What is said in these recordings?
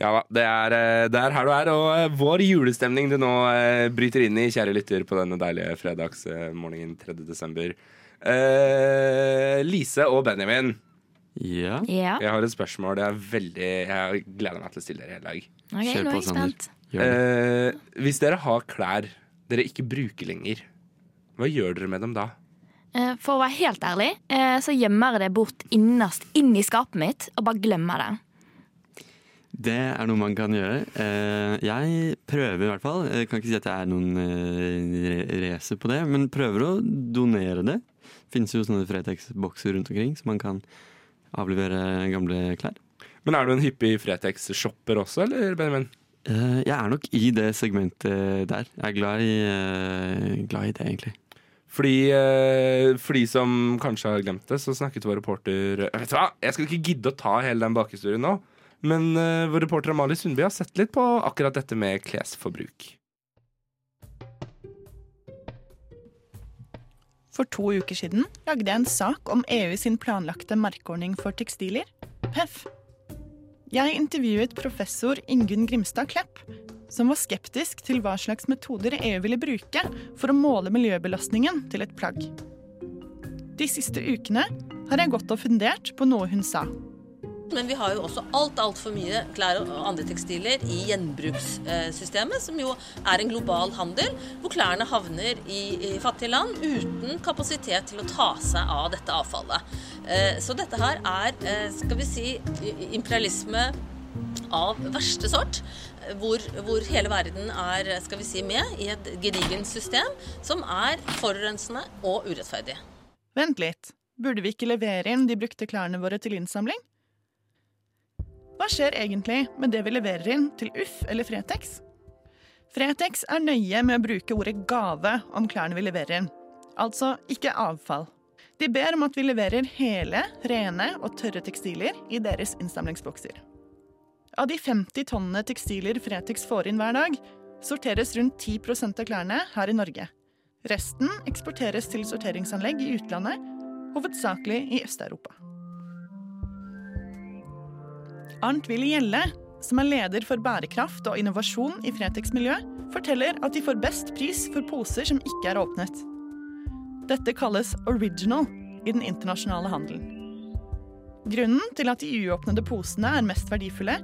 Ja da, det er, eh, det er her du er, og eh, vår julestemning du nå eh, bryter inn i, kjære lytter, på denne deilige fredagsmorgenen 3. desember. Eh, Lise og Benjamin, Ja. Ja. jeg har et spørsmål. Jeg, er veldig, jeg gleder meg til å stille dere hele dag. Ok, Kjør på, er Sander. Eh, hvis dere har klær dere ikke bruker lenger, hva gjør dere med dem da? Eh, For å være helt ærlig, eh, så gjemmer jeg det bort innerst inn i skapet mitt og bare glemmer det. Det er noe man kan gjøre. Eh, Jeg prøver i hvert fall. Jeg kan ikke si at jeg er noen racer på det, men prøver å donere det. Fins jo sånne Fretex-bokser rundt omkring, så man kan avlevere gamle klær. Men er du en hyppig Fretex-shopper også, eller Benjamin? Eh, Jeg er nok i det segmentet der. Jeg er glad i, glad i det, egentlig. Fordi, eh, for de som kanskje har glemt det, så snakket vår reporter Vet du hva, jeg skal ikke gidde å ta hele den bakhistorien nå. Men eh, vår reporter Amalie Sundby har sett litt på akkurat dette med klesforbruk. For to uker siden lagde jeg en sak om EU sin planlagte merkeordning for tekstiler, PEF. Jeg intervjuet professor Ingunn Grimstad Klepp, som var skeptisk til hva slags metoder EU ville bruke for å måle miljøbelastningen til et plagg. De siste ukene har jeg gått og fundert på noe hun sa. Men vi har jo også alt, altfor mye klær og andre tekstiler i gjenbrukssystemet, som jo er en global handel, hvor klærne havner i, fattige land uten kapasitet til å ta seg av dette avfallet. Eh, Så dette her er, eh, skal vi si, imperialisme av verste sort, hvor, hvor hele verden er, skal vi si, med i et gedigent system som er forurensende og urettferdig. Vent litt, burde vi ikke levere inn de brukte klærne våre til innsamling? Hva skjer egentlig med det vi leverer inn til Uff eller Fretex? Fretex er nøye med å bruke ordet gave om klærne vi leverer inn. Altså ikke avfall. De ber om at vi leverer hele, rene og tørre tekstiler i deres innsamlingsbokser. Av de 50 tonnene tekstiler Fretex får inn hver dag, sorteres rundt 10% av klærne her i Norge. Resten eksporteres til sorteringsanlegg i utlandet, hovedsakelig i Øst-Europa. Arnt Willy Gjelle, som er leder for bærekraft og innovasjon i Fretex miljø, forteller at de får best pris for poser som ikke er åpnet. Dette kalles original i den internasjonale handelen. Grunnen til at de uåpnede posene er mest verdifulle,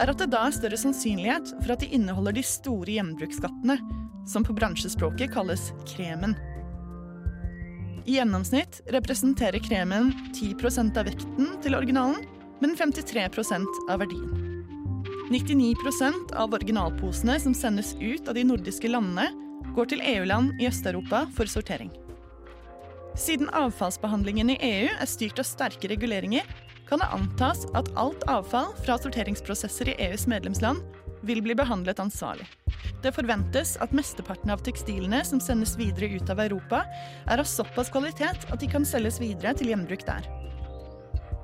er at det da er større sannsynlighet for at de inneholder de store gjenbruksskattene, som på bransjespråket kalles kremen. I gjennomsnitt representerer kremen 10% av vekten til originalen, men 53% av verdien. 99% av originalposene som sendes ut av de nordiske landene, går til EU-land i Øst-Europa for sortering. Siden avfallsbehandlingen i EU er styrt av sterke reguleringer, kan det antas at alt avfall fra sorteringsprosesser i EUs medlemsland vil bli behandlet ansvarlig. Det forventes at mesteparten av tekstilene som sendes videre ut av Europa, er av såpass kvalitet at de kan selges videre til gjenbruk der.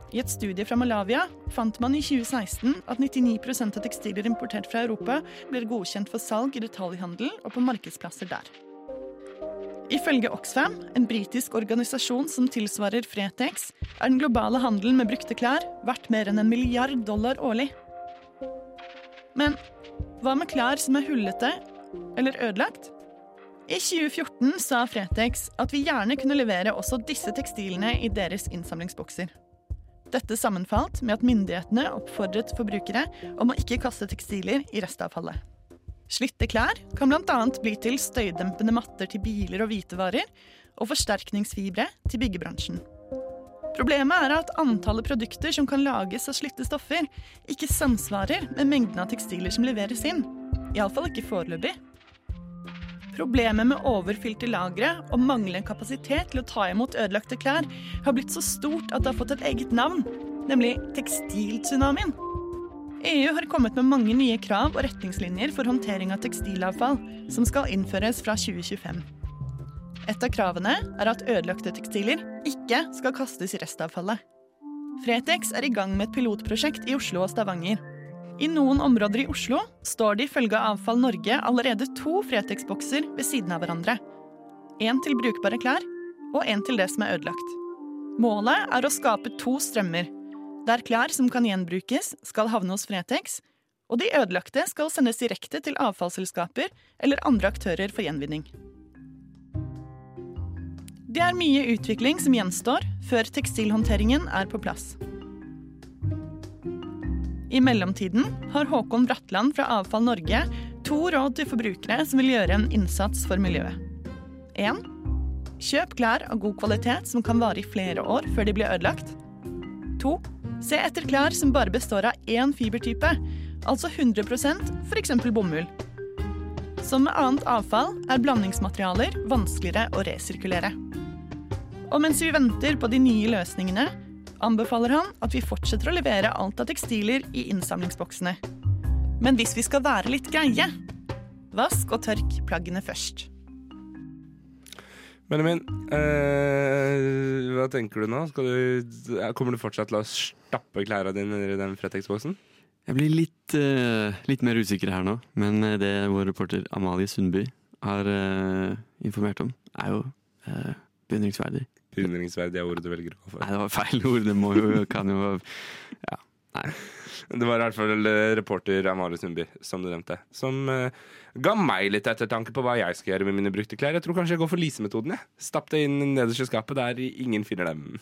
I et studie fra Malavia fant man i 2016 at 99% av tekstiler importert fra Europa blir godkjent for salg i detaljhandel og på markedsplasser der. Ifølge Oxfam, en britisk organisasjon som tilsvarer Fretex, er den globale handelen med brukte klær verdt mer enn en milliard dollar årlig. Men hva med klær som er hullete eller ødelagt? I 2014 sa Fretex at vi gjerne kunne levere også disse tekstilene i deres innsamlingsbokser. Dette sammenfalt med at myndighetene oppfordret forbrukere om å ikke kaste tekstiler i restavfallet. Slitte klær kan bl.a. bli til støydempende matter til biler og hvitevarer, og forsterkningsfibre til byggebransjen. Problemet er at antallet produkter som kan lages av slitte stoffer, ikke samsvarer med mengden av tekstiler som leveres inn. Iallfall ikke foreløpig. Problemet med overfylte lagre og manglende kapasitet til å ta imot ødelagte klær har blitt så stort at det har fått et eget navn, nemlig tekstiltsunamien. EU har kommet med mange nye krav og retningslinjer for håndtering av tekstilavfall, som skal innføres fra 2025. Et av kravene er at ødelagte tekstiler ikke skal kastes i restavfallet. Fretex er i gang med et pilotprosjekt i Oslo og Stavanger. I noen områder i Oslo står det ifølge Avfall Norge allerede to Fretex-bokser ved siden av hverandre. En til brukbare klær og en til det som er ødelagt. Målet er å skape to strømmer. Der klær som kan gjenbrukes, skal havne hos Fretex, og de ødelagte skal sendes direkte til avfallsselskaper eller andre aktører for gjenvinning. Det er mye utvikling som gjenstår før tekstilhåndteringen er på plass. I mellomtiden har Håkon Bratland fra Avfall Norge to råd til forbrukere som vil gjøre en innsats for miljøet. 1. Kjøp klær av god kvalitet som kan vare i flere år før de blir ødelagt. 2. Se etter klær som bare består av én fibertype, altså 100% f.eks. bomull. Som med annet avfall er blandingsmaterialer vanskeligere å resirkulere. Og mens vi venter på de nye løsningene, anbefaler han at vi fortsetter å levere alt av tekstiler i innsamlingsboksene. Men hvis vi skal være litt greie, vask og tørk plaggene først. Benjamin, eh, hva tenker du nå? Du, kommer du fortsatt til å stappe klærne dine i den Fretex-boksen? Jeg blir litt, eh, litt mer usikker her nå, men eh, det vår reporter Amalie Sundby har eh, informert om, er jo eh, beundringsverdig. Beundringsverdig er ordet du velger å gå for. Nei, det var feil ord. Det må jo, kan jo Ja. Det var i hvert fall eh, reporter Amalie Sundby, som du nevnte, som uh, ga meg litt ettertanke på hva jeg skal gjøre med mine brukte klær. Jeg tror kanskje jeg går for Lise-metoden. Stapp det inn nederst i skapet der ingen finner dem.